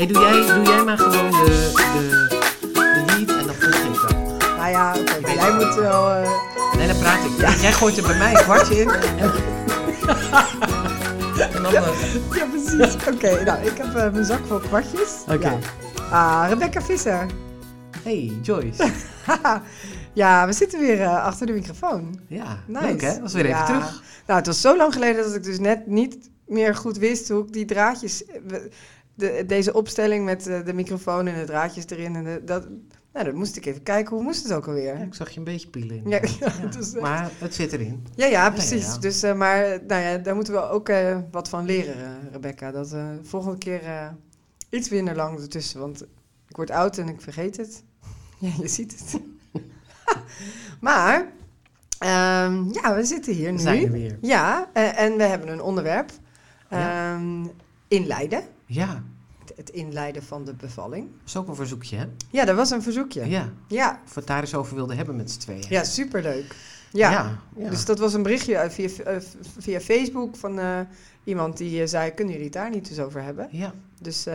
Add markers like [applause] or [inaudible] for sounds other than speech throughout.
Hey, doe, jij, doe jij maar gewoon de, de, de lead en dan volg ik wel. Nou ja, oké, jij moet wel... eh, Nee, dan praat ik. Jij gooit er bij mij een kwartje in. En, [laughs] en dan... eh, Ja, precies. Oké, nou, ik heb eh, mijn zak vol kwartjes. Oké. Ja. Ah, Rebecca Visser. Hey, Joyce. [laughs] ja, we zitten weer achter de microfoon. Ja, Nice. leuk hè? Dat was weer even Ja. terug. Nou, het was zo lang geleden dat ik dus net niet meer goed wist hoe ik die draadjes... eh, De, deze opstelling met eh, de microfoon en de draadjes erin. En de, dat, nou, dat moest ik even kijken. Hoe moest het ook alweer? Ja, ik zag je een beetje pielen in. Ja, was [laughs] echt- Maar het zit erin. Ja, ja, precies. Dus, eh, maar eh, nou ja, daar moeten we ook eh, wat van leren, eh, Rebecca. Dat eh volgende keer eh, iets minder lang ertussen. Want ik word oud en ik vergeet het. [laughs] Ja, je ziet het. [laughs] maar, ehm, ja, we zitten hier We nu. zijn er weer. Ja, eh, en we hebben een onderwerp. Ja. Ehm, inleiden. Ja, Het- inleiden van de bevalling. dat is ook een verzoekje hè? Ja, dat was een verzoekje. Ja. Ja, Of we het daar eens over wilden hebben met z'n tweeën. ja superleuk. Ja. ja. ja. Dus dat was een berichtje uit via, eh, via Facebook van eh, iemand die eh, zei: Kunnen jullie het daar niet eens over hebben? ja. Dus, eh,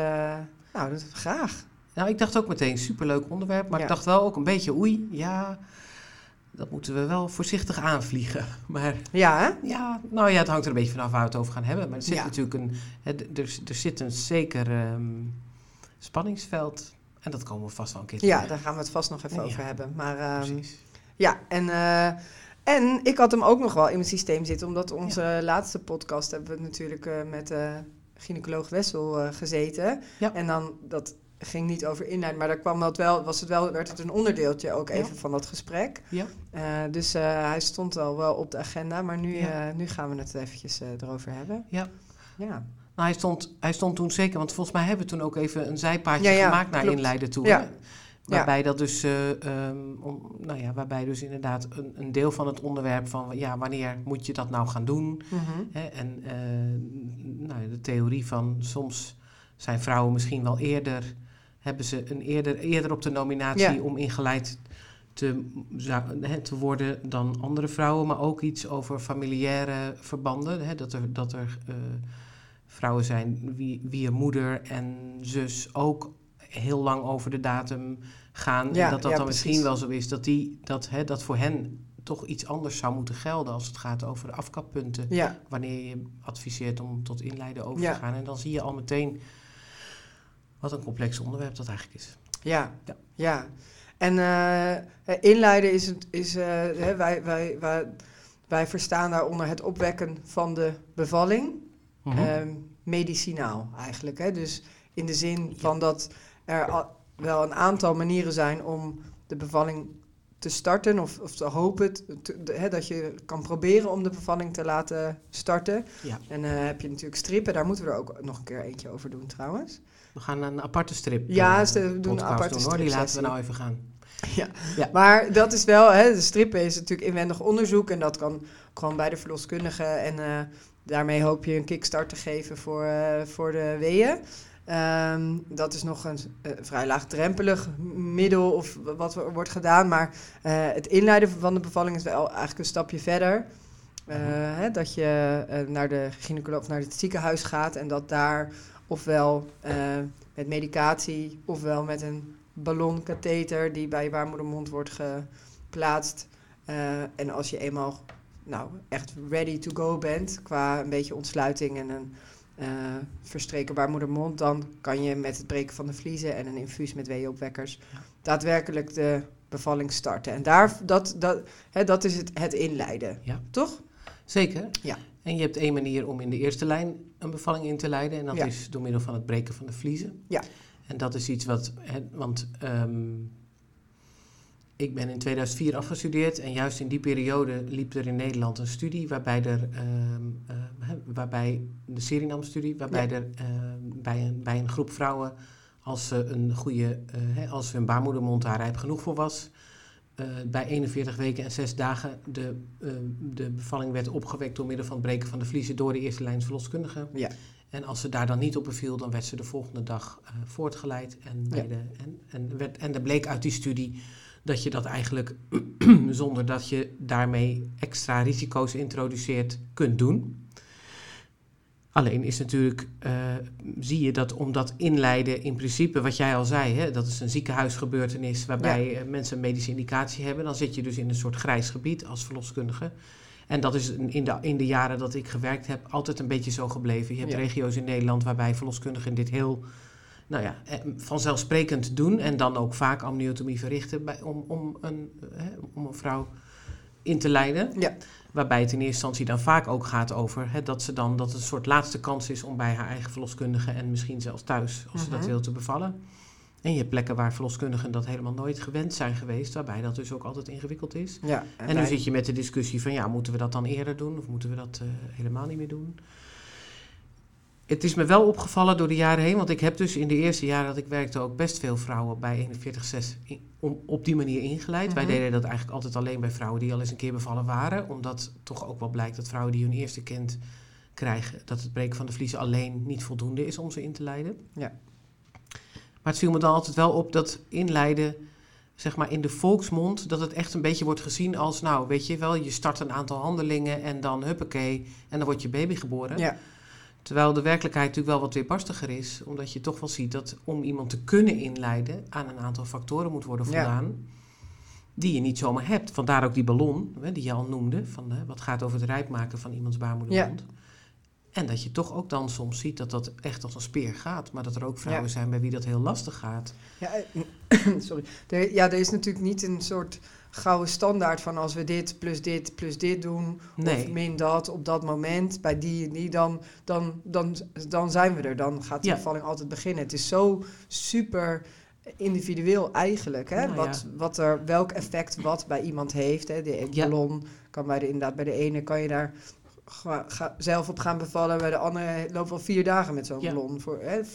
nou, dat graag. Nou, ik dacht ook meteen superleuk onderwerp, maar Ja. ik dacht wel ook een beetje oei, ja, dat moeten we wel voorzichtig aanvliegen. [laughs] Maar Ja, hè? ja, nou ja, het hangt er een beetje vanaf waar we het over gaan hebben. Maar er zit Ja. natuurlijk een, er, er zit een zeker ehm, spanningsveld en dat komen we vast wel een keer Ja, daar gaan we het vast nog even Ja. over hebben. Maar ehm, Precies. ja, en, eh, en ik had hem ook nog wel in mijn systeem zitten, omdat onze laatste podcast hebben we natuurlijk eh, met eh gynaecoloog Wessel gezeten. Ja. En dan, dat ging niet over inleiding, maar daar kwam dat wel, was het wel, werd het een onderdeeltje ook Ja. even van dat gesprek. Ja. Eh, dus eh, hij stond al wel op de agenda, maar nu, Ja. eh, nu gaan we het eventjes erover hebben. Ja. Ja. Nou, hij stond, hij stond toen zeker, want volgens mij hebben we toen ook even een Ja, ja, gemaakt naar klopt. inleiden toe. Ja. hè? Waarbij dat dus, eh, ehm, om, nou ja, waarbij dus inderdaad een, een deel van het onderwerp van, ja, wanneer moet je dat nou gaan doen? Mhm. Hè, en nou, de theorie van soms zijn vrouwen misschien wel eerder, hebben ze een eerder, eerder op de nominatie Ja. om ingeleid te, te worden dan andere vrouwen, maar ook iets over familiaire verbanden. Hè, dat er, dat er eh, vrouwen zijn wie, wie een moeder en zus ook heel lang over de datum gaan. Ja, en dat dat ja, dan precies. misschien wel zo is dat, die, dat, hè, dat voor hen toch iets anders zou moeten gelden als het gaat over de afkappunten wanneer je adviseert om tot inleiden over te gaan. En dan zie je al meteen wat een complex onderwerp dat eigenlijk is. ja, Ja. ja. En eh, eh, inleiden is, het- is eh, hè, wij, wij, wij, wij verstaan daaronder het opwekken van de bevalling. Mhm. Ehm, medicinaal eigenlijk. Hè? Dus in de zin van dat er al- wel een aantal manieren zijn om de bevalling te starten of, of te hopen te- te- de- hè, dat je kan proberen om de bevalling te laten starten. Ja. En dan heb je natuurlijk strippen, daar moeten we er ook nog een keer eentje over doen trouwens. We gaan een aparte strip Ja, eh, ze doen een aparte doen, hoor. Die laten we nou even gaan. Ja. Ja. Maar dat is wel, hè, de strippen is natuurlijk inwendig onderzoek en dat kan gewoon bij de verloskundige. En eh, daarmee hoop je een kickstart te geven voor, eh, voor de weeën. Ehm, dat is nog een vrij laagdrempelig middel of wat er wordt gedaan. Maar het inleiden van de bevalling is wel eigenlijk een stapje verder. Eh, hè, dat je naar de gynaecoloog of naar het ziekenhuis gaat en dat daar ofwel eh, met medicatie ofwel met een ballonkatheter die bij je baarmoedermond wordt geplaatst. Eh, en als je eenmaal nou, echt ready to go bent qua een beetje ontsluiting en een eh, verstreken baarmoedermond, dan kan je met het breken van de vliezen en een infuus met weeopwekkers daadwerkelijk de bevalling starten. En daar, dat, dat, hè, dat is het, het inleiden, Ja. toch? Zeker. Ja. En je hebt één manier om in de eerste lijn een bevalling in te leiden. En dat Ja. is door middel van het breken van de vliezen. Ja. En dat is iets wat... Hè, want ehm, ik ben in 2004 afgestudeerd. En juist in die periode liep er in Nederland een studie... waarbij er... ehm, eh, hè, waarbij de Suriname-studie... waarbij er ehm, bij, een, bij een groep vrouwen... als ze een goede... eh, hè, als hun baarmoedermond daar rijp genoeg voor was... eh, bij 41 weken en 6 dagen de, eh, de bevalling werd opgewekt door middel van het breken van de vliezen door de eerste lijns verloskundige. Ja. En als ze daar dan niet op beviel, dan werd ze de volgende dag eh, voortgeleid. En, bij Ja. de, en, en, werd, en er bleek uit die studie dat je dat eigenlijk [clears throat] zonder dat je daarmee extra risico's introduceert kunt doen. Alleen is natuurlijk, uh, zie je dat omdat inleiden in principe, wat jij al zei, hè, dat is een ziekenhuisgebeurtenis waarbij ja. mensen een medische indicatie hebben, dan zit je dus in een soort grijs gebied als verloskundige. En dat is in de, in de jaren dat ik gewerkt heb altijd een beetje zo gebleven. Je hebt Ja. regio's in Nederland waarbij verloskundigen dit heel nou ja, eh, vanzelfsprekend doen en dan ook vaak amniotomie verrichten bij, om, om, een, eh, om een vrouw in te leiden. Ja. Waarbij het in eerste instantie dan vaak ook gaat over hè, dat ze dan dat het een soort laatste kans is om bij haar eigen verloskundige en misschien zelfs thuis, als ze dat Mhm. wil, te bevallen. En je hebt plekken waar verloskundigen dat helemaal nooit gewend zijn geweest, waarbij dat dus ook altijd ingewikkeld is. Ja, En, nu wij- zit je met de discussie van ja, moeten we dat dan eerder doen of moeten we dat eh, helemaal niet meer doen? Het is me wel opgevallen door de jaren heen, want ik heb dus in de eerste jaren dat ik werkte ook best veel vrouwen bij 41 in, om, op die manier ingeleid. Wij Mhm. deden dat eigenlijk altijd alleen bij vrouwen die al eens een keer bevallen waren, omdat toch ook wel blijkt dat vrouwen die hun eerste kind krijgen, dat het breken van de vliezen alleen niet voldoende is om ze in te leiden. Ja. Maar het viel me dan altijd wel op dat inleiden zeg maar in de volksmond, dat het echt een beetje wordt gezien als, nou, weet je wel, je start een aantal handelingen en dan huppakee, en dan wordt je baby geboren. Ja, Terwijl de werkelijkheid natuurlijk wel wat weerbarstiger is, omdat je toch wel ziet dat om iemand te kunnen inleiden aan een aantal factoren moet worden Ja. voldaan. Die je niet zomaar hebt. Vandaar ook die ballon, hè, die je al noemde, van hè, wat gaat over het rijp maken van iemands baarmoedermond. En dat je toch ook dan soms ziet dat dat echt als een speer gaat. Maar dat er ook vrouwen Ja. zijn bij wie dat heel lastig gaat. ja, eh, [clears throat] sorry. Er, ja, er is natuurlijk niet een soort gouden standaard van als we dit plus dit plus dit doen, of min dat op dat moment, bij die en die, dan, dan, dan, dan zijn we er. Dan gaat de Ja. bevalling altijd beginnen. Het is zo super individueel eigenlijk, hè? Nou wat, ja. wat er, welk effect wat bij iemand heeft. Hè? De Ja. ballon kan bij de, inderdaad bij de ene kan je daar ga- ga- zelf op gaan bevallen, bij de andere loopt wel vier dagen met zo'n ballon. Voor, hè? Dat En-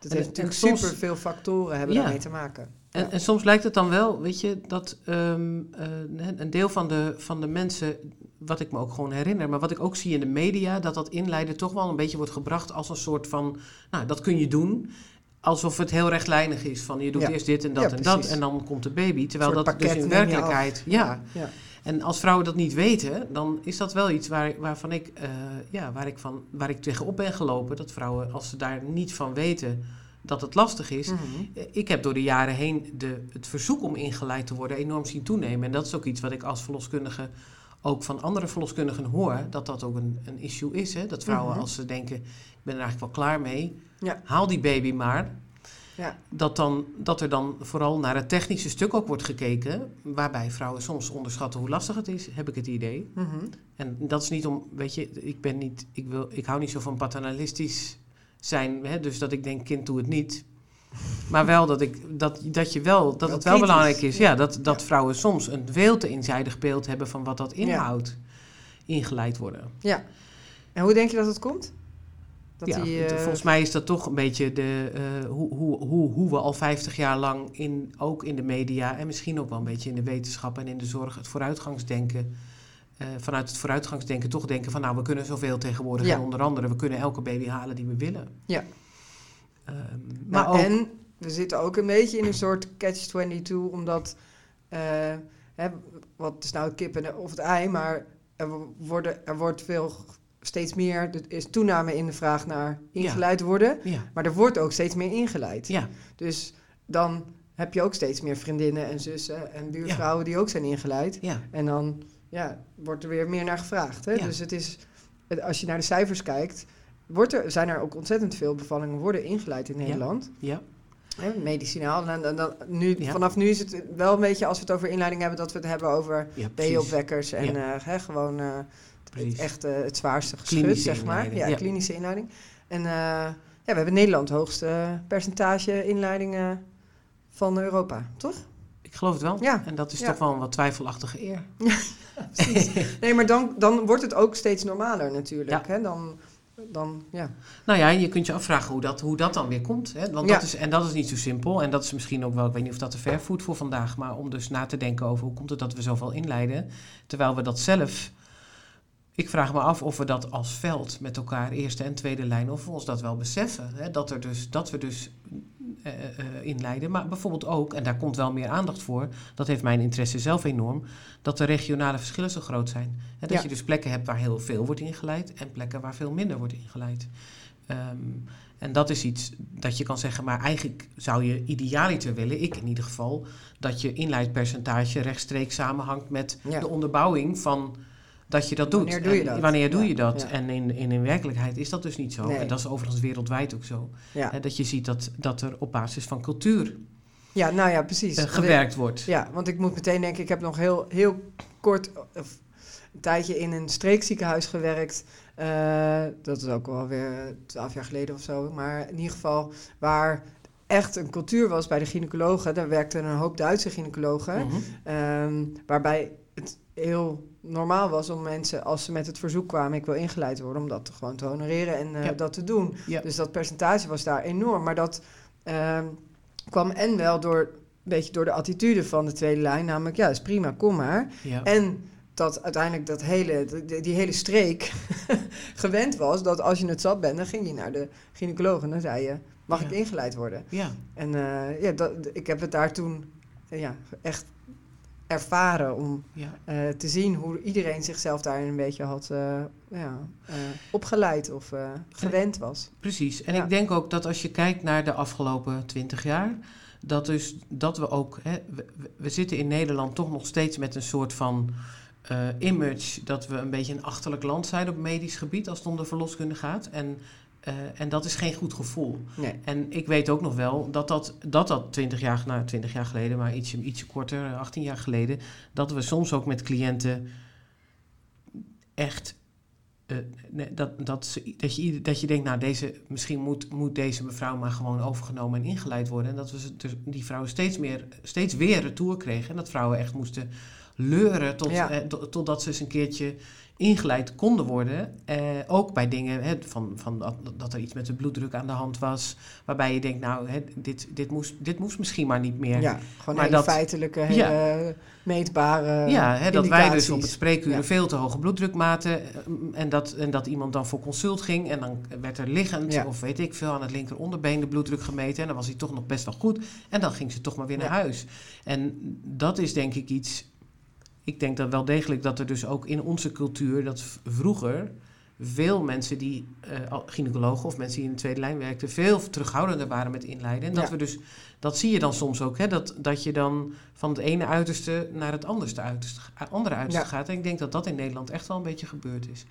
heeft en natuurlijk soms- super veel factoren hebben daarmee te maken. En, soms lijkt het dan wel, weet je, dat ehm, eh, een deel van de, van de mensen, wat ik me ook gewoon herinner, maar wat ik ook zie in de media, dat dat inleiden toch wel een beetje wordt gebracht als een soort van, nou, dat kun je doen. Alsof het heel rechtlijnig is. Van je doet Ja. eerst dit en dat Ja, en dat en dan komt de baby. Terwijl dat dus in werkelijkheid. Ja. Ja. En als vrouwen dat niet weten, dan is dat wel iets waar, waarvan ik, eh, ja, waar, ik van, waar ik tegenop ben gelopen. Dat vrouwen, als ze daar niet van weten dat het lastig is, Mhm. eh, Ik heb door de jaren heen de, het verzoek om ingeleid te worden enorm zien toenemen. En dat is ook iets wat ik als verloskundige ook van andere verloskundigen hoor. Dat dat ook een, een issue is. Hè? Dat vrouwen Mhm. als ze denken, ik ben er eigenlijk wel klaar mee. Ja. Haal die baby maar. Ja. Dat, dan, dat er dan vooral naar het technische stuk ook wordt gekeken. Waarbij vrouwen soms onderschatten hoe lastig het is, heb ik het idee. Mhm. En dat is niet om, weet je, ik ben niet, ik wil, ik hou niet zo van paternalistisch zijn, hè, dus dat ik denk, kind, doe het niet. Maar wel dat, ik, dat, dat je wel, dat Wel het wel kritisch. belangrijk is, ja, dat, dat Ja. vrouwen soms een veel te eenzijdig beeld hebben van wat dat inhoudt, ingeleid worden. Ja. En hoe denk je dat het komt? Dat ja, die, eh, volgens mij is dat toch een beetje de, eh, hoe, hoe, hoe, hoe we al 50 jaar lang, in, ook in de media en misschien ook wel een beetje in de wetenschap en in de zorg, het vooruitgangsdenken, eh, vanuit het vooruitgangsdenken toch denken van nou, we kunnen zoveel tegenwoordig Ja. en onder andere, we kunnen elke baby halen die we willen. Ja. Ehm, maar Nou, ook, En we zitten ook een beetje in een soort catch-22, omdat, eh, hè, wat is nou het kip en de- of het ei, maar er, wo- worden, er wordt veel, steeds meer, er is toename in de vraag naar ingeleid worden, ja, maar er wordt ook steeds meer ingeleid. ja, Dus dan heb je ook steeds meer vriendinnen en zussen en buurvrouwen die ook zijn ingeleid. ja, En dan ja, wordt er weer meer naar gevraagd. Hè? Ja. Dus het is, als je naar de cijfers kijkt, wordt er, zijn er ook ontzettend veel bevallingen worden ingeleid in. Nederland. ja, Hè, medicinaal. En dan, nu, Ja. Vanaf nu is het wel een beetje, als we het over inleiding hebben, dat we het hebben over. B-opwekkers en eh, hè, gewoon eh, het, echt het zwaarste geschut, Klinische zeg maar. Ja, klinische inleiding. En eh, ja, we hebben in Nederland het hoogste percentage inleidingen van Europa, toch? Ik geloof het wel. Ja. En dat is toch wel een wat twijfelachtige eer. [laughs] [laughs] Nee, maar dan, dan wordt het ook steeds normaler natuurlijk. Ja. Hè? Dan, dan, ja. Nou ja, je kunt je afvragen hoe dat, hoe dat dan weer komt. Hè? Want Ja. dat is, en dat is niet zo simpel. En dat is misschien ook wel, ik weet niet of dat te ver voert voor vandaag, maar om dus na te denken over hoe komt het dat we zoveel inleiden, terwijl we dat zelf. Ik vraag me af of we dat als veld met elkaar, eerste en tweede lijn, of we ons dat wel beseffen. Hè? Dat, er dus, dat we dus eh, eh, inleiden. Maar bijvoorbeeld ook, en daar komt wel meer aandacht voor, dat heeft mijn interesse zelf enorm, dat de regionale verschillen zo groot zijn. En dat Ja. je dus plekken hebt waar heel veel wordt ingeleid en plekken waar veel minder wordt ingeleid. Ehm, en dat is iets dat je kan zeggen, maar eigenlijk zou je idealiter willen, ik in ieder geval, dat je inleidpercentage rechtstreeks samenhangt met Ja. de onderbouwing van dat je dat doet. Wanneer doe je En dat? Wanneer doe je dat? En in, in, in werkelijkheid is dat dus niet zo. Nee. En dat is overigens wereldwijd ook zo. Hè, dat je ziet dat, dat er op basis van cultuur ja, nou ja, precies. eh, gewerkt wordt. Ja, want ik moet meteen denken, ik heb nog heel, heel kort of een tijdje in een streekziekenhuis gewerkt. Eh, dat is ook alweer twaalf jaar geleden of zo. Maar in ieder geval waar echt een cultuur was bij de gynaecologen. Daar werkten een hoop Duitse gynaecologen. Mhm. Ehm, waarbij het heel normaal was om mensen, als ze met het verzoek kwamen, ik wil ingeleid worden, om dat gewoon te honoreren en eh, Ja. dat te doen. Ja. Dus dat percentage was daar enorm. Maar dat ehm, kwam en wel door, een beetje door de attitude van de tweede lijn, namelijk ja, is prima, kom maar. Ja. En dat uiteindelijk dat hele, die, die hele streek [laughs] gewend was dat als je het zat bent, dan ging je naar de gynaecoloog en dan zei je, mag ik ingeleid worden? ja. En eh, ja, dat, ik heb het daar toen ja, echt ervaren om ja. eh, te zien hoe iedereen zichzelf daarin een beetje had eh, ja, eh, opgeleid of gewend was. Precies. En Ja. ik denk ook dat als je kijkt naar de afgelopen twintig jaar, dat, dus, dat we ook, hè, we, zitten in Nederland toch nog steeds met een soort van image dat we een beetje een achterlijk land zijn op medisch gebied als het om de verloskunde gaat. En, eh, en dat is geen goed gevoel. Nee. En ik weet ook nog wel dat dat, dat, dat 20 jaar, nou 20 jaar geleden, maar ietsje, ietsje korter, 18 jaar geleden, dat we soms ook met cliënten echt. eh, nee, dat, dat, dat, je, dat je denkt, nou, deze, misschien moet, moet deze mevrouw maar gewoon overgenomen en ingeleid worden. En dat we dus die vrouwen steeds, meer, steeds weer retour kregen. En dat vrouwen echt moesten leuren tot, Ja. eh, to- totdat ze eens een keertje ingeleid konden worden. Eh, ook bij dingen hè, van, van dat, dat er iets met de bloeddruk aan de hand was. Waarbij je denkt, nou, hè, dit, dit, moest, dit moest misschien maar niet meer. Ja, gewoon Maar hele dat- feitelijke, Ja. meetbare Ja, hè, dat wij dus op het Ja. een veel te hoge bloeddruk maten. eh, En dat, en dat iemand dan voor consult ging. En dan werd er liggend, Ja. of weet ik veel, aan het linker onderbeen de bloeddruk gemeten. En dan was hij toch nog best wel goed. En dan ging ze toch maar weer naar huis. En dat is denk ik iets. Ik denk dat wel degelijk dat er dus ook in onze cultuur, dat vroeger veel mensen die, eh, gynaecologen of mensen die in de tweede lijn werkten, veel terughoudender waren met inleiden. En dat Ja. we dus, dat zie je dan soms ook, hè, dat, dat je dan van het ene uiterste naar het anderste uiterste, ga- andere uiterste Ja. gaat. En ik denk dat dat in Nederland echt wel een beetje gebeurd is.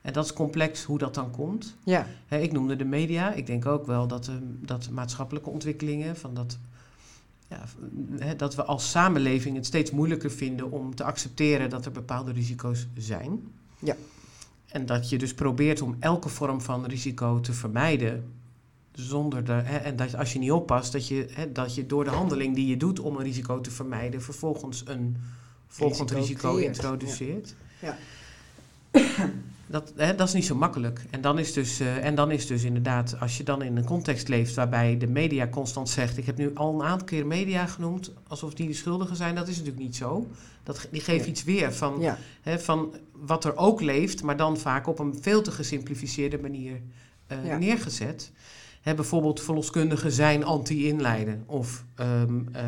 En dat is complex hoe dat dan komt. Ja, Hè, ik noemde de media. Ik denk ook wel dat, de, dat maatschappelijke ontwikkelingen, van dat, ja, dat we als samenleving het steeds moeilijker vinden om te accepteren dat er bepaalde risico's zijn. Ja. En dat je dus probeert om elke vorm van risico te vermijden. Zonder de, hè, en dat als je niet oppast, dat je, hè, dat je door de handeling die je doet om een risico te vermijden, vervolgens een volgend Risico introduceert. Ja. [clears throat] Dat, hè, dat is niet zo makkelijk. En dan, is dus, eh, en dan is dus inderdaad, als je dan in een context leeft waarbij de media constant zegt: Ik heb nu al een aantal keer media genoemd, alsof die de schuldigen zijn. Dat is natuurlijk niet zo. Dat, die geeft iets weer van, ja, hè, van wat er ook leeft, maar dan vaak op een veel te gesimplificeerde manier eh, Ja. neergezet. Hè, bijvoorbeeld verloskundigen zijn anti-inleiden. Of ehm, eh,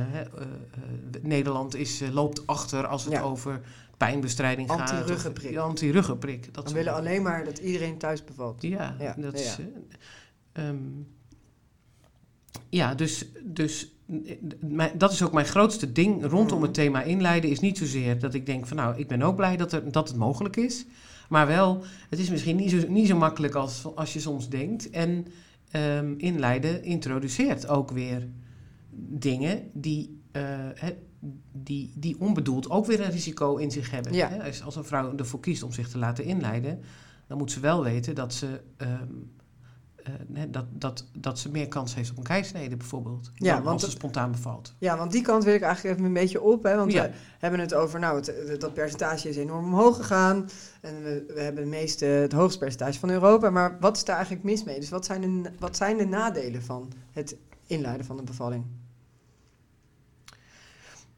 Nederland is, loopt achter als het over pijnbestrijding gaat. of- Anti-ruggenprik. Anti-ruggenprik. Dat we willen dingen. alleen maar dat iedereen thuis bevalt. Ja, Ja, dat ja, is. ja. eh, ehm, ja, dus, dus dat is ook mijn grootste ding rondom het thema inleiden. Is niet zozeer dat ik denk van nou, ik ben ook blij dat, er, dat het mogelijk is. Maar wel, het is misschien niet zo, niet zo makkelijk als, als je soms denkt. En ehm, inleiden introduceert ook weer dingen die, eh, die, die onbedoeld ook weer een risico in zich hebben. Ja. Hè? Als, als een vrouw ervoor kiest om zich te laten inleiden, dan moet ze wel weten dat ze, ehm, eh, dat, dat, dat ze meer kans heeft op een keisnede bijvoorbeeld. Ja, want als ze spontaan bevalt. Ja, want die kant wil ik eigenlijk even een beetje op. Hè, want Ja. we hebben het over, nou, het- dat percentage is enorm omhoog gegaan. En we, we hebben het, meeste, het hoogste percentage van Europa. Maar wat is daar eigenlijk mis mee? Dus wat zijn de, wat zijn de nadelen van het inleiden van de bevalling?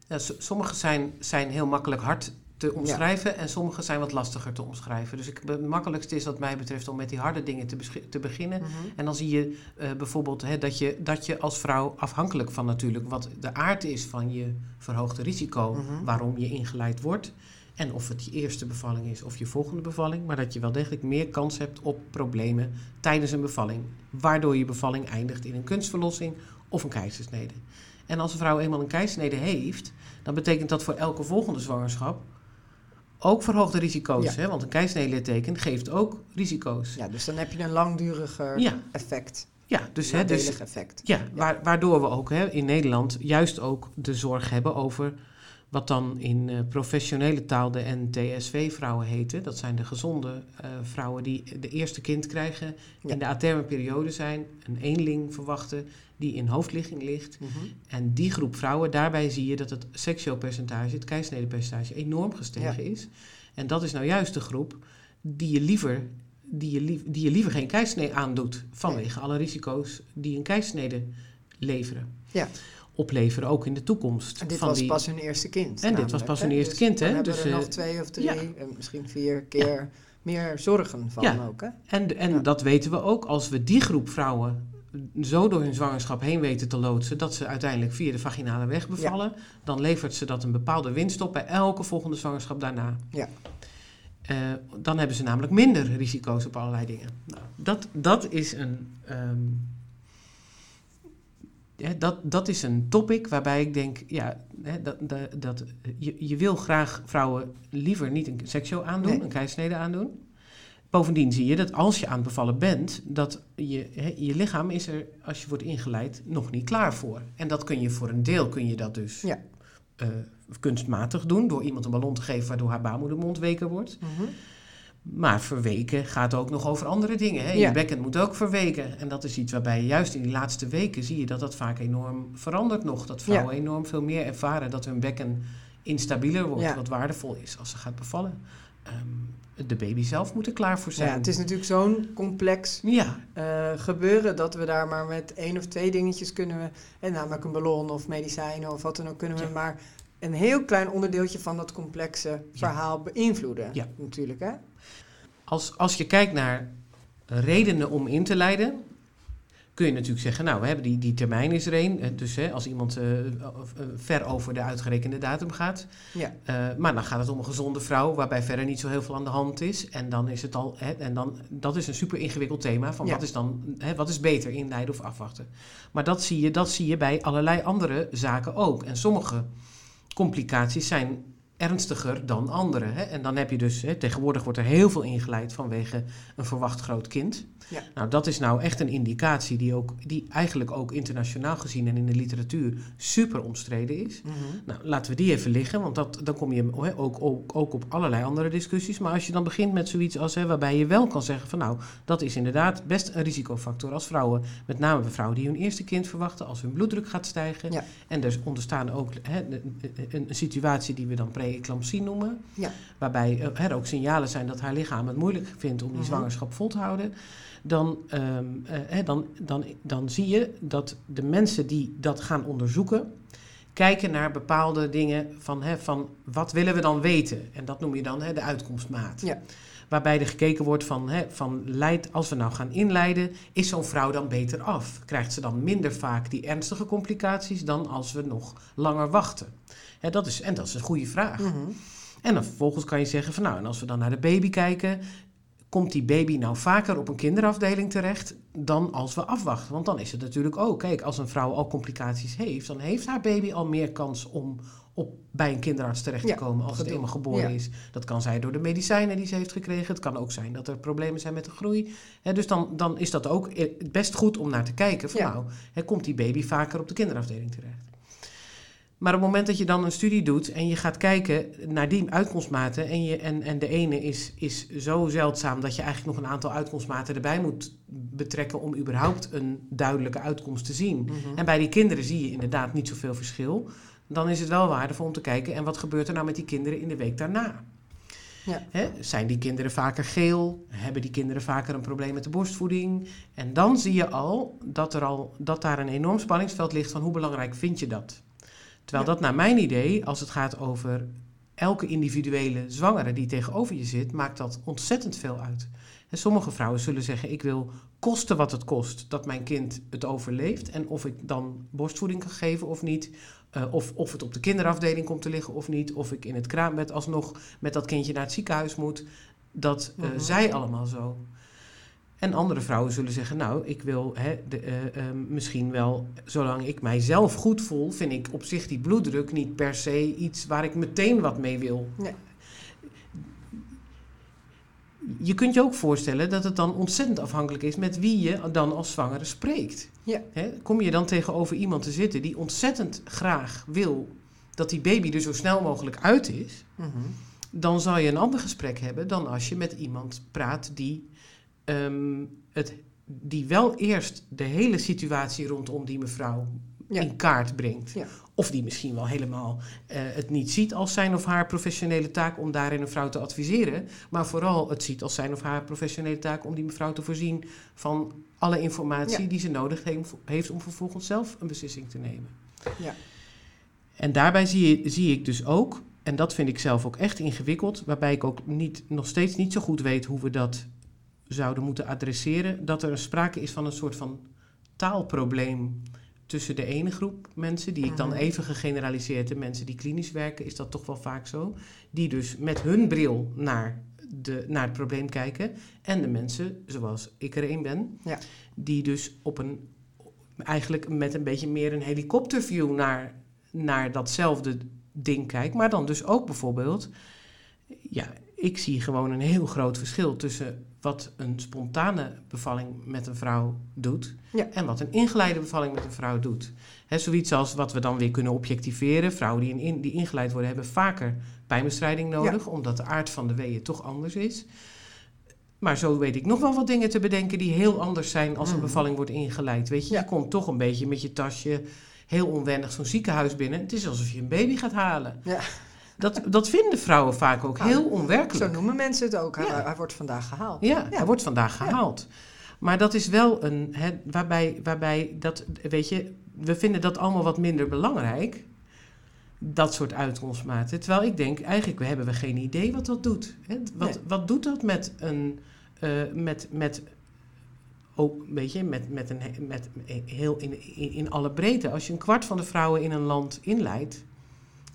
Ja, sommige zijn, zijn heel makkelijk hard te omschrijven en sommige zijn wat lastiger te omschrijven. Dus ik, het makkelijkste is wat mij betreft om met die harde dingen te, te beginnen. Mhm. En dan zie je eh, bijvoorbeeld hè, dat, je, dat je als vrouw, afhankelijk van natuurlijk wat de aard is van je verhoogde risico, Mhm. waarom je ingeleid wordt. En of het je eerste bevalling is of je volgende bevalling. Maar dat je wel degelijk meer kans hebt op problemen tijdens een bevalling. Waardoor je bevalling eindigt in een kunstverlossing of een keizersnede. En als een vrouw eenmaal een keizersnede heeft, dan betekent dat voor elke volgende zwangerschap ook verhoogde risico's. Ja. Hè? Want een keizersnede-teken geeft ook risico's. Ja, dus dan heb je een langduriger Ja, effect. ja dus, hè, dus effect. Ja, waar- waardoor we ook hè, in Nederland juist ook de zorg hebben over wat dan in eh, professionele taal de NTSV-vrouwen heten. Dat zijn de gezonde eh, vrouwen die de eerste kind krijgen, Ja. in de aterme periode zijn, een eenling verwachten die in hoofdligging ligt. Mhm. En die groep vrouwen, daarbij zie je dat het seksueel-percentage, het keisnedenpercentage, enorm gestegen is. En dat is nou juist de groep die je liever, die je lief, die je liever geen keisnee aandoet. Vanwege alle risico's die een keisnede leveren. Ja. Opleveren, ook in de toekomst. En dit van was die, pas hun eerste kind. En dit was pas hun eerste Dus kind, hè? Dus, er eh, nog twee of drie, ja. en misschien vier keer meer zorgen van Ja. ook. Hè? En, en dat weten we ook. Als we die groep vrouwen zo door hun zwangerschap heen weten te loodsen... dat ze uiteindelijk via de vaginale weg bevallen... dan levert ze dat een bepaalde winst op bij elke volgende zwangerschap daarna. Ja. Eh, dan hebben ze namelijk minder risico's op allerlei dingen. Nou, dat, dat is een... ehm, dat, dat is een topic waarbij ik denk, ja, hè, dat, dat, dat, je, je wil graag vrouwen liever niet een seksueel aandoen, Nee. een keisnede aandoen. Bovendien zie je dat als je aan het bevallen bent, dat je, hè, je lichaam is er, als je wordt ingeleid, nog niet klaar voor. En dat kun je voor een deel, kun je dat dus Ja. eh, kunstmatig doen, door iemand een ballon te geven waardoor haar baarmoedermond weker wordt. Mhm. Maar verweken gaat ook nog over andere dingen. Hè? Ja. Je bekken moet ook verweken. En dat is iets waarbij juist in die laatste weken zie je dat dat vaak enorm verandert nog. Dat vrouwen enorm veel meer ervaren dat hun bekken instabieler wordt. Ja. Wat waardevol is als ze gaat bevallen. Ehm, de baby zelf moet er klaar voor zijn. Ja, het is natuurlijk zo'n complex Ja, eh, gebeuren dat we daar maar met één of twee dingetjes kunnen we, en namelijk een ballon of medicijnen of wat dan ook, kunnen we Ja. maar een heel klein onderdeeltje van dat complexe verhaal beïnvloeden. Ja. Natuurlijk, hè? als, als je kijkt naar redenen om in te leiden, kun je natuurlijk zeggen, nou, we hebben die, die termijn is er. Eh, Dus hè, als iemand eh, eh, ver over de uitgerekende datum gaat. Ja. Eh, maar dan gaat het om een gezonde vrouw, waarbij verder niet zo heel veel aan de hand is. En dan is het al, hè, en dan, dat is een super ingewikkeld thema. Van Ja. wat is dan, hè, wat is beter, inleiden of afwachten? Maar dat zie, je, dat zie je bij allerlei andere zaken ook. En sommige complicaties zijn ernstiger dan andere. Hè? En dan heb je dus, hè, tegenwoordig wordt er heel veel ingeleid vanwege een verwacht groot kind. Ja. Nou, dat is nou echt een indicatie die, ook, die eigenlijk ook internationaal gezien en in de literatuur super omstreden is. Mhm. Nou, laten we die even liggen, want dat, dan kom je hè, ook, ook, ook op allerlei andere discussies. Maar als je dan begint met zoiets als hè, waarbij je wel kan zeggen van nou, dat is inderdaad best een risicofactor als vrouwen, met name bij vrouwen die hun eerste kind verwachten, als hun bloeddruk gaat stijgen. Ja. En er ontstaan ook hè, een, een, een situatie die we dan pre-eclampsie noemen, Ja. waarbij eh, er ook signalen zijn dat haar lichaam het moeilijk vindt om die Mhm. zwangerschap vol te houden. Dan, ehm, eh, dan, dan, dan zie je dat de mensen die dat gaan onderzoeken, kijken naar bepaalde dingen van, hè, van wat willen we dan weten? En dat noem je dan hè, de uitkomstmaat. Ja. Waarbij er gekeken wordt van, hè, van leid, als we nou gaan inleiden, is zo'n vrouw dan beter af? Krijgt ze dan minder vaak die ernstige complicaties dan als we nog langer wachten? Hè, dat is, en dat is een goede vraag. Mhm. En dan vervolgens kan je zeggen van nou, en als we dan naar de baby kijken, komt die baby nou vaker op een kinderafdeling terecht dan als we afwachten? Want dan is het natuurlijk ook, kijk, als een vrouw al complicaties heeft, dan heeft haar baby al meer kans om op, bij een kinderarts terecht te Ja, komen als het eenmaal geboren Ja. is. Dat kan zijn door de medicijnen die ze heeft gekregen. Het kan ook zijn dat er problemen zijn met de groei. Hè, dus dan, dan is dat ook eh, best goed om naar te kijken van Ja. nou, komt die baby vaker op de kinderafdeling terecht? Maar op het moment dat je dan een studie doet en je gaat kijken naar die uitkomstmaten en, je, en, en de ene is, is zo zeldzaam dat je eigenlijk nog een aantal uitkomstmaten erbij moet betrekken om überhaupt een duidelijke uitkomst te zien. Mhm. En bij die kinderen zie je inderdaad niet zoveel verschil. Dan is het wel waardevol om te kijken en wat gebeurt er nou met die kinderen in de week daarna. Ja. Zijn die kinderen vaker geel? Hebben die kinderen vaker een probleem met de borstvoeding? En dan zie je al dat, er al dat daar een enorm spanningsveld ligt van hoe belangrijk vind je dat? Terwijl Ja. dat naar mijn idee, als het gaat over elke individuele zwangere die tegenover je zit, maakt dat ontzettend veel uit. En sommige vrouwen zullen zeggen: Ik wil kosten wat het kost dat mijn kind het overleeft. En of ik dan borstvoeding kan geven of niet. Uh, of, of het op de kinderafdeling komt te liggen of niet. Of ik in het kraambed alsnog met dat kindje naar het ziekenhuis moet. Dat uh, mm zij allemaal zo. En andere vrouwen zullen zeggen, nou, ik wil hè, de, uh, uh, misschien wel, zolang ik mijzelf goed voel, vind ik op zich die bloeddruk niet per se iets waar ik meteen wat mee wil. Nee. Je kunt je ook voorstellen dat het dan ontzettend afhankelijk is met wie je dan als zwangere spreekt. Ja. Kom je dan tegenover iemand te zitten die ontzettend graag wil dat die baby er zo snel mogelijk uit is, mm -hmm. dan zal je een ander gesprek hebben dan als je met iemand praat die um, het, die wel eerst de hele situatie rondom die mevrouw ja. in kaart brengt. Ja. Of die misschien wel helemaal uh, het niet ziet als zijn of haar professionele taak om daarin een vrouw te adviseren. Maar vooral het ziet als zijn of haar professionele taak om die mevrouw te voorzien van alle informatie ja. die ze nodig heeft, om vervolgens zelf een beslissing te nemen. Ja. En daarbij zie, zie ik dus ook, en dat vind ik zelf ook echt ingewikkeld, waarbij ik ook niet, nog steeds niet zo goed weet hoe we dat zouden moeten adresseren, dat er sprake is van een soort van taalprobleem tussen de ene groep mensen, die ik dan Mhm. even gegeneraliseerd, de mensen die klinisch werken, is dat toch wel vaak zo, die dus met hun bril naar, de, naar het probleem kijken, en de mensen, zoals ik er een ben, Ja. die dus op een, eigenlijk met een beetje meer een helikopterview naar, naar datzelfde ding kijken, maar dan dus ook bijvoorbeeld, ja, ik zie gewoon een heel groot verschil tussen wat een spontane bevalling met een vrouw doet Ja. en wat een ingeleide bevalling met een vrouw doet. He, zoiets als wat we dan weer kunnen objectiveren. Vrouwen die, in, die ingeleid worden hebben vaker pijnbestrijding nodig, omdat de aard van de weeën toch anders is. Maar zo weet ik nog wel wat dingen te bedenken die heel anders zijn als een Mhm. bevalling wordt ingeleid. Weet je, Ja. je komt toch een beetje met je tasje heel onwennig zo'n ziekenhuis binnen. Het is alsof je een baby gaat halen. Ja. Dat, dat vinden vrouwen vaak ook heel onwerkelijk. Zo noemen mensen het ook. Hij, wordt vandaag gehaald. Ja, hij wordt vandaag gehaald. Maar dat is wel een, hè, waarbij, waarbij dat, weet je, we vinden dat allemaal wat minder belangrijk. Dat soort uitkomstmaten. Terwijl ik denk, eigenlijk hebben we geen idee wat dat doet. Hè? Wat, Nee. wat doet dat met een, eh, met, met, ook, weet je, met, met een, met heel in, in, in alle breedte. Als je een kwart van de vrouwen in een land inleidt,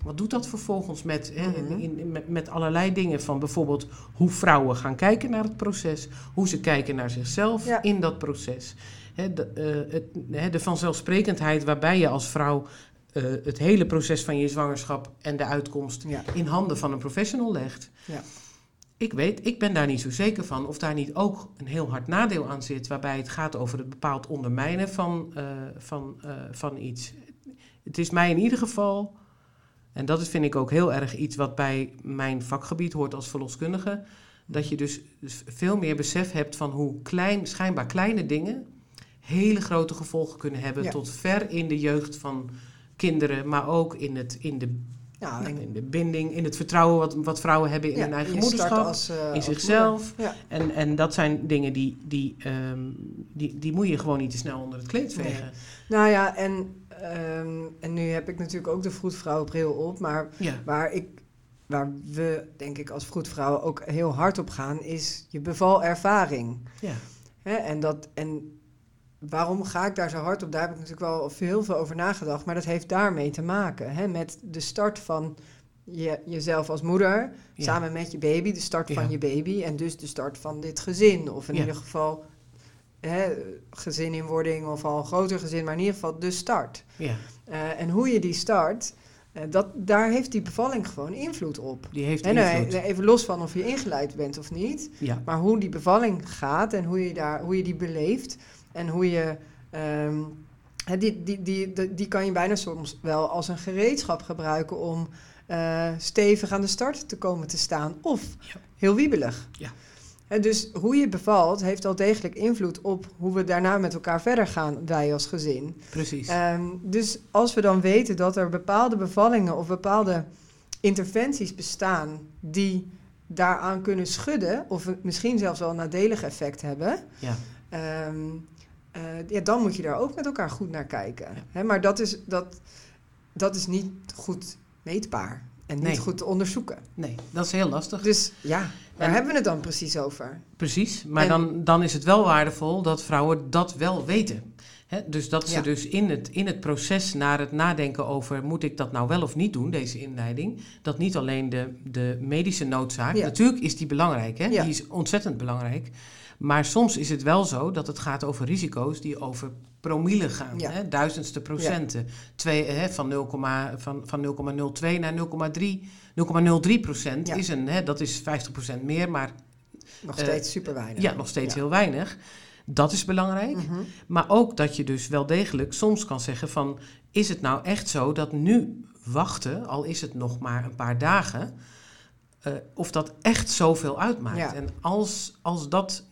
wat doet dat vervolgens met, hè, Mhm. in, in- met, met allerlei dingen van bijvoorbeeld hoe vrouwen gaan kijken naar het proces, hoe ze kijken naar zichzelf Ja. in dat proces. Hè, de, eh, het, hè, de vanzelfsprekendheid waarbij je als vrouw eh, het hele proces van je zwangerschap en de uitkomst Ja. in handen van een professional legt. Ja. Ik weet, ik ben daar niet zo zeker van of daar niet ook een heel hard nadeel aan zit, waarbij het gaat over het bepaald ondermijnen van, eh, van, van iets. Het is mij in ieder geval, en dat is, vind ik ook heel erg iets wat bij mijn vakgebied hoort als verloskundige, dat je dus veel meer besef hebt van hoe klein, schijnbaar kleine dingen hele grote gevolgen kunnen hebben Ja. tot ver in de jeugd van kinderen, maar ook in, het, in, de, Ja, nou, en- in de binding, in het vertrouwen wat, wat vrouwen hebben in ja, hun eigen moederschap. als, eh, in als zichzelf. En, en dat zijn dingen die, die, ehm, die, die moet je gewoon niet te snel onder het kleed Nee. vegen. Nou ja, en, ehm, en nu heb ik natuurlijk ook de vroedvrouwenbril op. Maar Ja. waar, ik, waar we, denk ik, als vroedvrouwen ook heel hard op gaan, is je bevalervaring. Ja. En, dat, en waarom ga ik daar zo hard op? Daar heb ik natuurlijk wel heel veel over nagedacht. Maar dat heeft daarmee te maken. Hè, met de start van je, jezelf als moeder, Ja. samen met je baby. De start Ja. van je baby. En dus de start van dit gezin. Of in ieder geval hè, gezin in wording of al een groter gezin. Maar in ieder geval de start. ja, Eh, en hoe je die start, eh, dat, daar heeft die bevalling gewoon invloed op. die heeft En nou, invloed. even los van of je ingeleid bent of niet. Ja, Maar hoe die bevalling gaat en hoe je, daar, hoe je die beleeft en hoe je. hè, die, die, die, die, die kan je bijna soms wel als een gereedschap gebruiken om eh, stevig aan de start te komen te staan. Of Ja. heel wiebelig. Ja. En dus hoe je bevalt heeft al degelijk invloed op hoe we daarna met elkaar verder gaan, wij als gezin. precies. Ehm, dus als we dan weten dat er bepaalde bevallingen of bepaalde interventies bestaan die daaraan kunnen schudden, of misschien zelfs wel een nadelig effect hebben, ja. ehm, eh, ja, dan moet je daar ook met elkaar goed naar kijken. Ja. Maar dat is, dat, dat is niet goed meetbaar. En niet Nee. goed te onderzoeken. Nee, dat is heel lastig. Dus ja, waar En- hebben we het dan precies over? Precies, maar En- dan, dan is het wel waardevol dat vrouwen dat wel weten. Dus dat ze Ja. dus in het, in het proces naar het nadenken over... moet ik dat nou wel of niet doen, deze inleiding... dat niet alleen de, de medische noodzaak... Ja. natuurlijk is die belangrijk, hè? Ja. die is ontzettend belangrijk... maar soms is het wel zo dat het gaat over risico's die over promille gaan. Ja. Hè? Duizendste procenten. Twee, hè, van 0, van, van 0,02 naar 0,3... 0,03 procent Ja. is een, hè, dat is 50 procent meer, maar Nog Eh, steeds super weinig. ja, nog steeds heel weinig. Dat is belangrijk. Mhm. Maar ook dat je dus wel degelijk soms kan zeggen van... is het nou echt zo dat nu wachten, al is het nog maar een paar dagen... eh, of dat echt zoveel uitmaakt. En als, als dat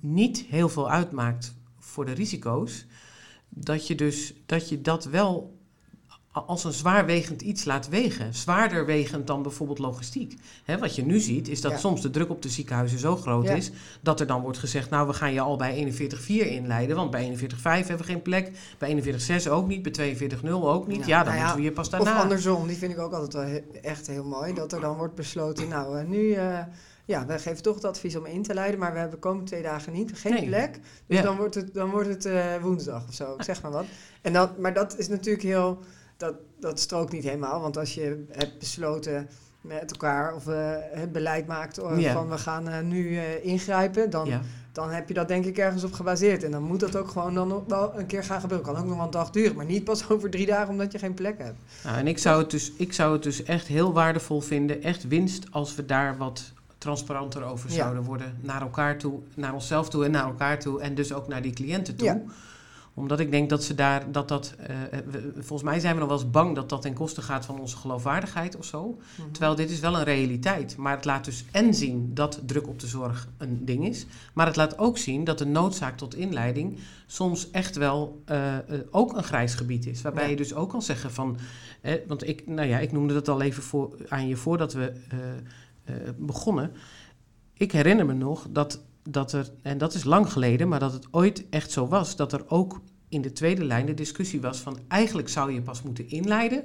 niet heel veel uitmaakt voor de risico's... dat je dus dat, je dat wel als een zwaarwegend iets laat wegen. Zwaarder wegend dan bijvoorbeeld logistiek. Wat je nu ziet, is dat Ja. soms de druk op de ziekenhuizen zo groot Ja. is... dat er dan wordt gezegd, nou, we gaan je al bij 41,4 inleiden... want bij 41,5 hebben we geen plek, bij 41,6 ook niet, bij 42,0 ook niet. Ja, Ja, dan nou moeten we je pas Of daarna... andersom, die vind ik ook altijd wel he- echt heel mooi. Dat er dan wordt besloten, nou eh, nu, eh, ja, we geven toch het advies om in te leiden, maar we hebben komende twee dagen niet, geen Nee. plek. Dus Ja. dan wordt het, dan wordt het eh, woensdag of zo, ik zeg maar wat. En dan, maar dat is natuurlijk heel, dat, dat strookt niet helemaal, want als je hebt besloten met elkaar of eh, het beleid maakt eh, van we gaan nu ingrijpen, dan, dan heb je dat denk ik ergens op gebaseerd. En dan moet dat ook gewoon dan wel een keer gaan gebeuren. Kan ook nog wel een dag duren, maar niet pas [laughs] over drie dagen omdat je geen plek hebt. Nou, en ik zou, het dus, ik zou het dus echt heel waardevol vinden, echt winst, als we daar wat transparanter over Ja. zouden worden. Naar elkaar toe, naar onszelf toe en naar elkaar toe. En dus ook naar die cliënten toe. Ja. Omdat ik denk dat ze daar, dat dat, eh, we- volgens mij zijn we nog wel eens bang dat dat ten koste gaat van onze geloofwaardigheid of zo. Mhm. Terwijl dit is wel een realiteit. Maar het laat dus en zien dat druk op de zorg een ding is. Maar het laat ook zien dat de noodzaak tot inleiding soms echt wel eh, eh, ook een grijs gebied is. Waarbij Ja. je dus ook kan zeggen van... eh, want ik, nou ja, ik noemde dat al even voor, aan je voordat we begonnen. Ik herinner me nog dat, dat er, en dat is lang geleden... maar dat het ooit echt zo was... dat er ook in de tweede lijn de discussie was van... eigenlijk zou je pas moeten inleiden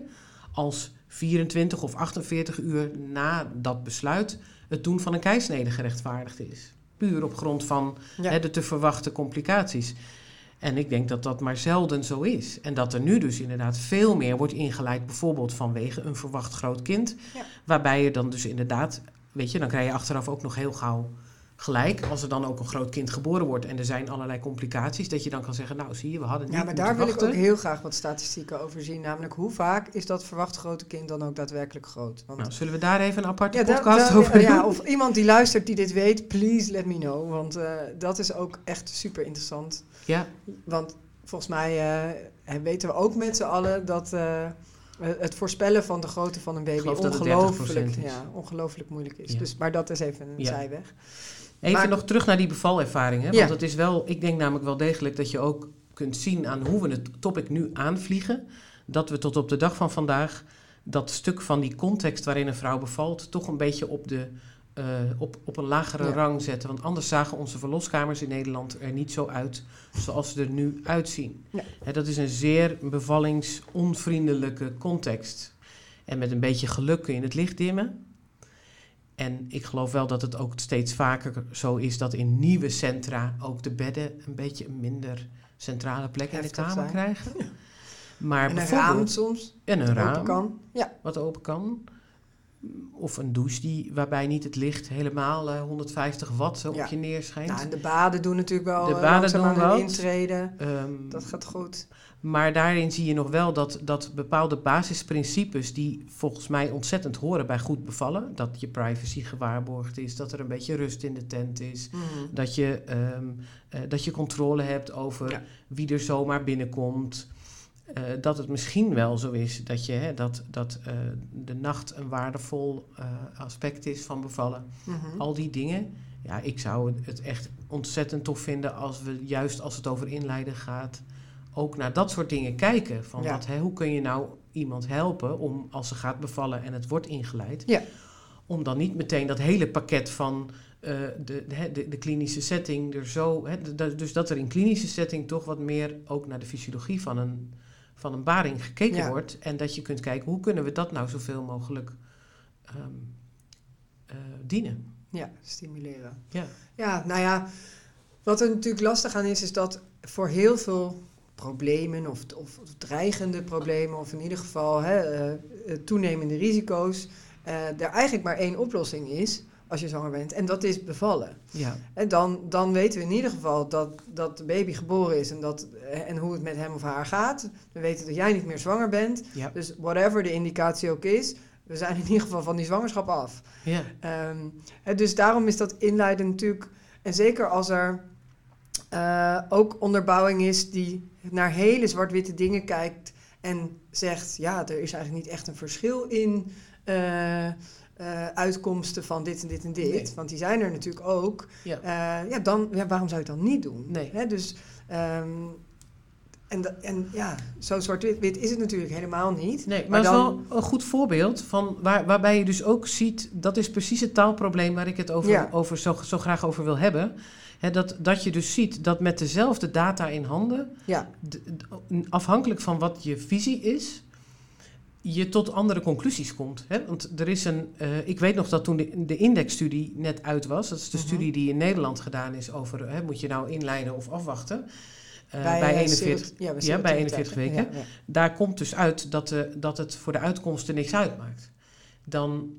als 24 of 48 uur na dat besluit het doen van een keisnede gerechtvaardigd is. Puur op grond van Ja. hè, de te verwachten complicaties. En ik denk dat dat maar zelden zo is. En dat er nu dus inderdaad veel meer wordt ingeleid, bijvoorbeeld vanwege een verwacht groot kind. Ja. Waarbij je dan dus inderdaad, weet je, dan krijg je achteraf ook nog heel gauw gelijk. Als er dan ook een groot kind geboren wordt en er zijn allerlei complicaties, dat je dan kan zeggen, nou zie je, we hadden niet Ja, maar daar wil ik ook heel graag wat statistieken over zien. Namelijk, hoe vaak is dat verwacht grote kind dan ook daadwerkelijk groot? Want Nou, zullen we daar even een aparte ja, podcast over ja, doen? of iemand die luistert die dit weet, please let me know. Want eh, dat is ook echt super interessant. Ja, Want volgens mij eh, weten we ook met z'n allen dat eh, het voorspellen van de grootte van een baby dat ongelooflijk, 30% is. ja, ongelooflijk moeilijk is. Ja. Dus, maar dat is even een Ja. zijweg. Even Maar- nog terug naar die bevalervaring. Hè? Ja. Want het is wel, ik denk namelijk wel degelijk dat je ook kunt zien aan hoe we het topic nu aanvliegen. Dat we tot op de dag van vandaag dat stuk van die context waarin een vrouw bevalt, toch een beetje op, de, eh, op, op een lagere Ja. rang zetten. Want anders zagen onze verloskamers in Nederland er niet zo uit zoals ze er nu uitzien. Ja. Hè, dat is een zeer bevalingsonvriendelijke context. En met een beetje geluk kun je het licht dimmen. En ik geloof wel dat het ook steeds vaker zo is dat in nieuwe centra ook de bedden een beetje een minder centrale plek in de kamer krijgen. Maar En een bijvoorbeeld- raam soms, en een raam open kan. Ja, wat open kan. Of een douche die, waarbij niet het licht helemaal eh, 150 watt Ja. op je neerschijnt. nou, en de baden doen natuurlijk wel De eh, baden doen een wat. intreden. Ehm, Dat gaat goed. Maar daarin zie je nog wel dat, dat bepaalde basisprincipes die volgens mij ontzettend horen bij goed bevallen. Dat je privacy gewaarborgd is, dat er een beetje rust in de tent is. Mhm. Dat je, ehm, eh, dat je controle hebt over Ja. wie er zomaar binnenkomt. Eh, dat het misschien wel zo is dat, je, hè, dat, dat eh, de nacht een waardevol eh, aspect is van bevallen. Mhm. Al die dingen. Ja, ik zou het- echt ontzettend tof vinden als we juist als het over inleiden gaat, ook naar dat soort dingen kijken. Van Ja. wat, hè, hoe kun je nou iemand helpen om als ze gaat bevallen en het wordt ingeleid, Ja. om dan niet meteen dat hele pakket van de, de, de, klinische setting er zo. Hè, de- dus dat er in klinische setting toch wat meer ook naar de fysiologie van een, van een baring gekeken Ja. wordt. En dat je kunt kijken, hoe kunnen we dat nou zoveel mogelijk eh, dienen. Ja, stimuleren. Ja. Ja, nou ja, wat er natuurlijk lastig aan is, is dat voor heel veel problemen of, of dreigende problemen, of in ieder geval hè, eh, eh, toenemende risico's, er eigenlijk maar één oplossing is als je zwanger bent. En dat is bevallen. Ja. En dan, dan weten we in ieder geval dat, dat de baby geboren is en, dat, eh, en hoe het met hem of haar gaat. We weten dat jij niet meer zwanger bent. Ja. Dus whatever de indicatie ook is, we zijn in ieder geval van die zwangerschap af. Ja. Hè, dus daarom is dat inleiden natuurlijk, en zeker als er eh, ook onderbouwing is die naar hele zwart-witte dingen kijkt en zegt, ja, er is eigenlijk niet echt een verschil in eh, eh, uitkomsten van dit en dit en dit, Nee. want die zijn er natuurlijk ook. Ja. Eh, ja, dan, ja, waarom zou je het dan niet doen? Nee. Hè, dus, ehm, en, en ja, zo zwart-wit is het natuurlijk helemaal niet. Nee, maar, Maar het is dan- wel een goed voorbeeld van waar, waarbij je dus ook ziet, dat is precies het taalprobleem waar ik het over, Ja. over zo, zo graag over wil hebben. Dat, dat je dus ziet dat met dezelfde data in handen, Ja, afhankelijk van wat je visie is, je tot andere conclusies komt. Hè? Want er is een, eh, ik weet nog dat toen de, de indexstudie net uit was, dat is de Mhm. studie die in Nederland gedaan is over, hè, moet je nou inleiden of afwachten? Eh, bij, eh, 41, serot- ja, bij ja, bij serotonine 41 weken. Ja, daar komt dus uit dat, de, dat het voor de uitkomsten niks uitmaakt. Dan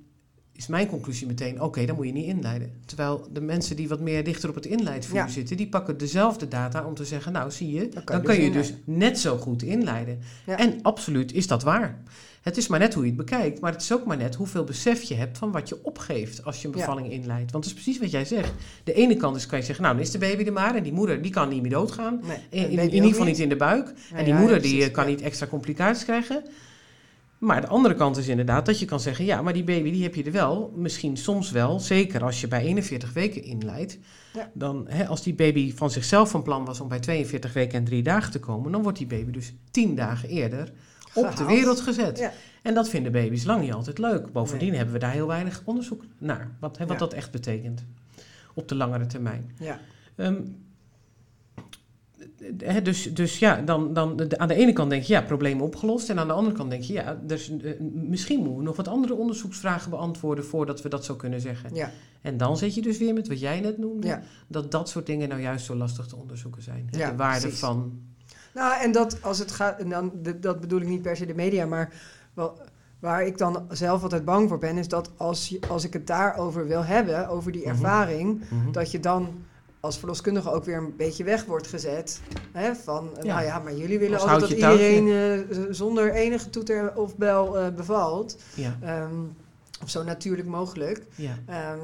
is mijn conclusie meteen, oké, dan moet je niet inleiden. Terwijl de mensen die wat meer dichter op het inleidvuur Ja. zitten, die pakken dezelfde data om te zeggen, nou zie je, dan kan kan, je je dus dus net zo goed inleiden. Ja. En absoluut is dat waar. Het is maar net hoe je het bekijkt, maar het is ook maar net hoeveel besef je hebt van wat je opgeeft als je een Ja. bevalling inleidt. Want het is precies wat jij zegt. De ene kant is kan je zeggen, nou dan is de baby er maar en die moeder die kan niet meer doodgaan. Nee, In, ieder geval niet in de buik. Ja, En die ja, moeder die eh, kan niet extra complicaties krijgen. Maar de andere kant is inderdaad dat je kan zeggen... ja, maar die baby die heb je er wel. Misschien soms wel, zeker als je bij 41 weken inleidt. Dan, hè, als die baby van zichzelf van plan was om bij 42 weken en drie dagen te komen... dan wordt die baby dus 10 dagen eerder op de wereld gezet. Ja. En dat vinden baby's lang niet altijd leuk. Bovendien Nee. hebben we daar heel weinig onderzoek naar. Wat, wat Ja. dat echt betekent op de langere termijn. Ja, Ehm, dus, dus ja, dan, dan de- aan de ene kant denk je ja, probleem opgelost. En aan de andere kant denk je ja, dus, eh, misschien moeten we nog wat andere onderzoeksvragen beantwoorden voordat we dat zo kunnen zeggen. ja, En dan zit je dus weer met wat jij net noemde, ja. dat dat soort dingen nou juist zo lastig te onderzoeken zijn. De waarde precies. van. Nou, en dat als het gaat, en dan, dat bedoel ik niet per se de media, maar wel, waar ik dan zelf altijd bang voor ben, is dat als, je, als ik het daarover wil hebben, over die Mhm. ervaring, Mhm. dat je dan als verloskundige ook weer een beetje weg wordt gezet. Hè, van, Ja. nou ja, maar jullie willen altijd dat iedereen eh, zonder enige toeter of bel eh, bevalt. Ja, Ehm, of zo natuurlijk mogelijk. ja, Ehm,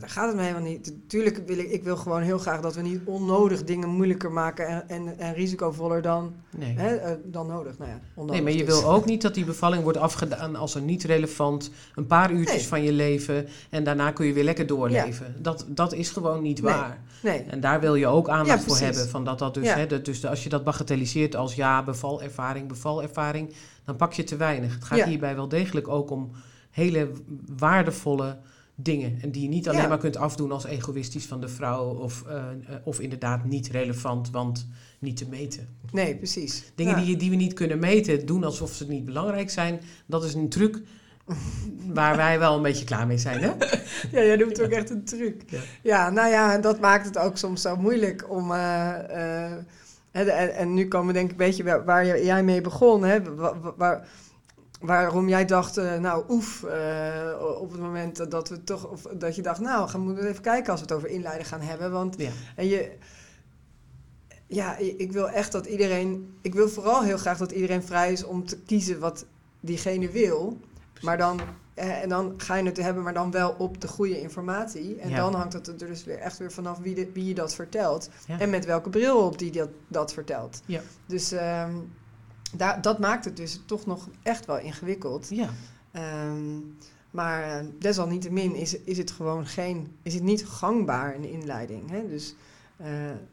daar gaat het me helemaal niet. Tuurlijk wil ik, ik wil gewoon heel graag dat we niet onnodig dingen moeilijker maken en, en, en risicovoller dan, nee. hè, eh, dan nodig. Nou ja, onnodig Nee, maar je dus. wil ook niet dat die bevalling wordt afgedaan als een niet relevant, een paar uurtjes Nee. van je leven en daarna kun je weer lekker doorleven. Dat, dat is gewoon niet Nee. waar. Nee, En daar wil je ook aandacht Ja, voor hebben. Van dat dat dus, hè, dat, dus als je dat bagatelliseert als ja, bevalervaring, bevalervaring, dan pak je te weinig. Het gaat hierbij wel degelijk ook om hele waardevolle dingen. En die je niet alleen Ja. maar kunt afdoen als egoïstisch van de vrouw of, eh, eh, of inderdaad niet relevant, want niet te meten. nee, precies. Dingen Ja. die, je- die we niet kunnen meten, doen alsof ze niet belangrijk zijn, dat is een truc waar wij wel een beetje klaar mee zijn. Hè? [laughs] Ja, jij noemt ook echt een truc. Ja. Nou ja, en dat maakt het ook soms zo moeilijk om... eh, en, en nu komen we denk ik een beetje waar, jij mee begon. Hè, wa- wa- waar, waarom jij dacht, eh, nou oef, eh, op het moment dat we toch... Of dat je dacht, nou, gaan we even kijken als we het over inleiden gaan hebben. Want Ja. en je... Ja, ik wil echt dat iedereen... Ik wil vooral heel graag dat iedereen vrij is om te kiezen wat diegene wil. Maar dan, eh, en dan ga je het hebben, maar dan wel op de goede informatie. En Ja. dan hangt het er dus weer echt weer vanaf wie, de, wie je dat vertelt. Ja. En met welke bril op die dat, dat vertelt. Ja. Dus ehm, daar, dat maakt het dus toch nog echt wel ingewikkeld. ja. Ehm, maar eh, desalniettemin is, is het gewoon geen, is het niet gangbaar een inleiding. Hè? Dus eh,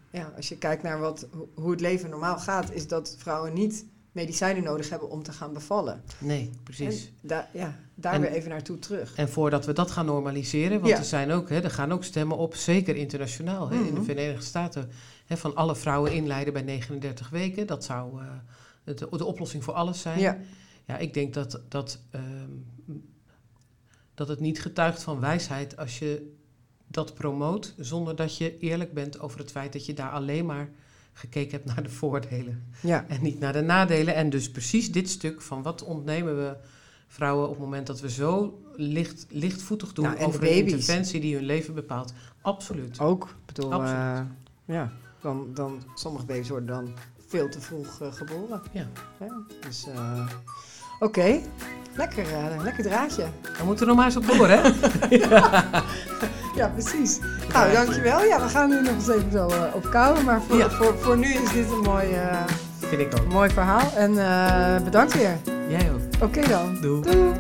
ja, als je kijkt naar wat, ho- hoe het leven normaal gaat, is dat vrouwen niet medicijnen nodig hebben om te gaan bevallen. Nee, precies. En da- ja, daar En- weer even naartoe terug. En voordat we dat gaan normaliseren, want Ja. er, zijn ook, hè, er gaan ook stemmen op, zeker internationaal. Hè, In de Mhm. Verenigde Staten hè, van alle vrouwen inleiden bij 39 weken. Dat zou, eh, het, de oplossing voor alles zijn. Ja. Ja, ik denk dat, dat, ehm, dat het niet getuigt van wijsheid als je dat promoot zonder dat je eerlijk bent over het feit dat je daar alleen maar gekeken hebt naar de voordelen Ja. en niet naar de nadelen. En dus precies dit stuk van wat ontnemen we vrouwen op het moment dat we zo licht, lichtvoetig doen Nou, de over een baby's. interventie die hun leven bepaalt. Absoluut. Ook. Bedoel, Absoluut. eh, ja, dan, dan, sommige baby's worden dan veel te vroeg eh, geboren. Ja. Ja, dus, eh, oké. Lekker, eh, lekker draadje. We moeten er nog maar eens op door, hè? [laughs] Ja, precies. Nou, dankjewel. Ja, we gaan nu nog eens even zo eh, op kouwen. Maar voor, Ja. voor, voor nu is dit een mooi, Vind ik ook. mooi verhaal. En bedankt weer. Jij ook. Oké dan. Doei. Doei.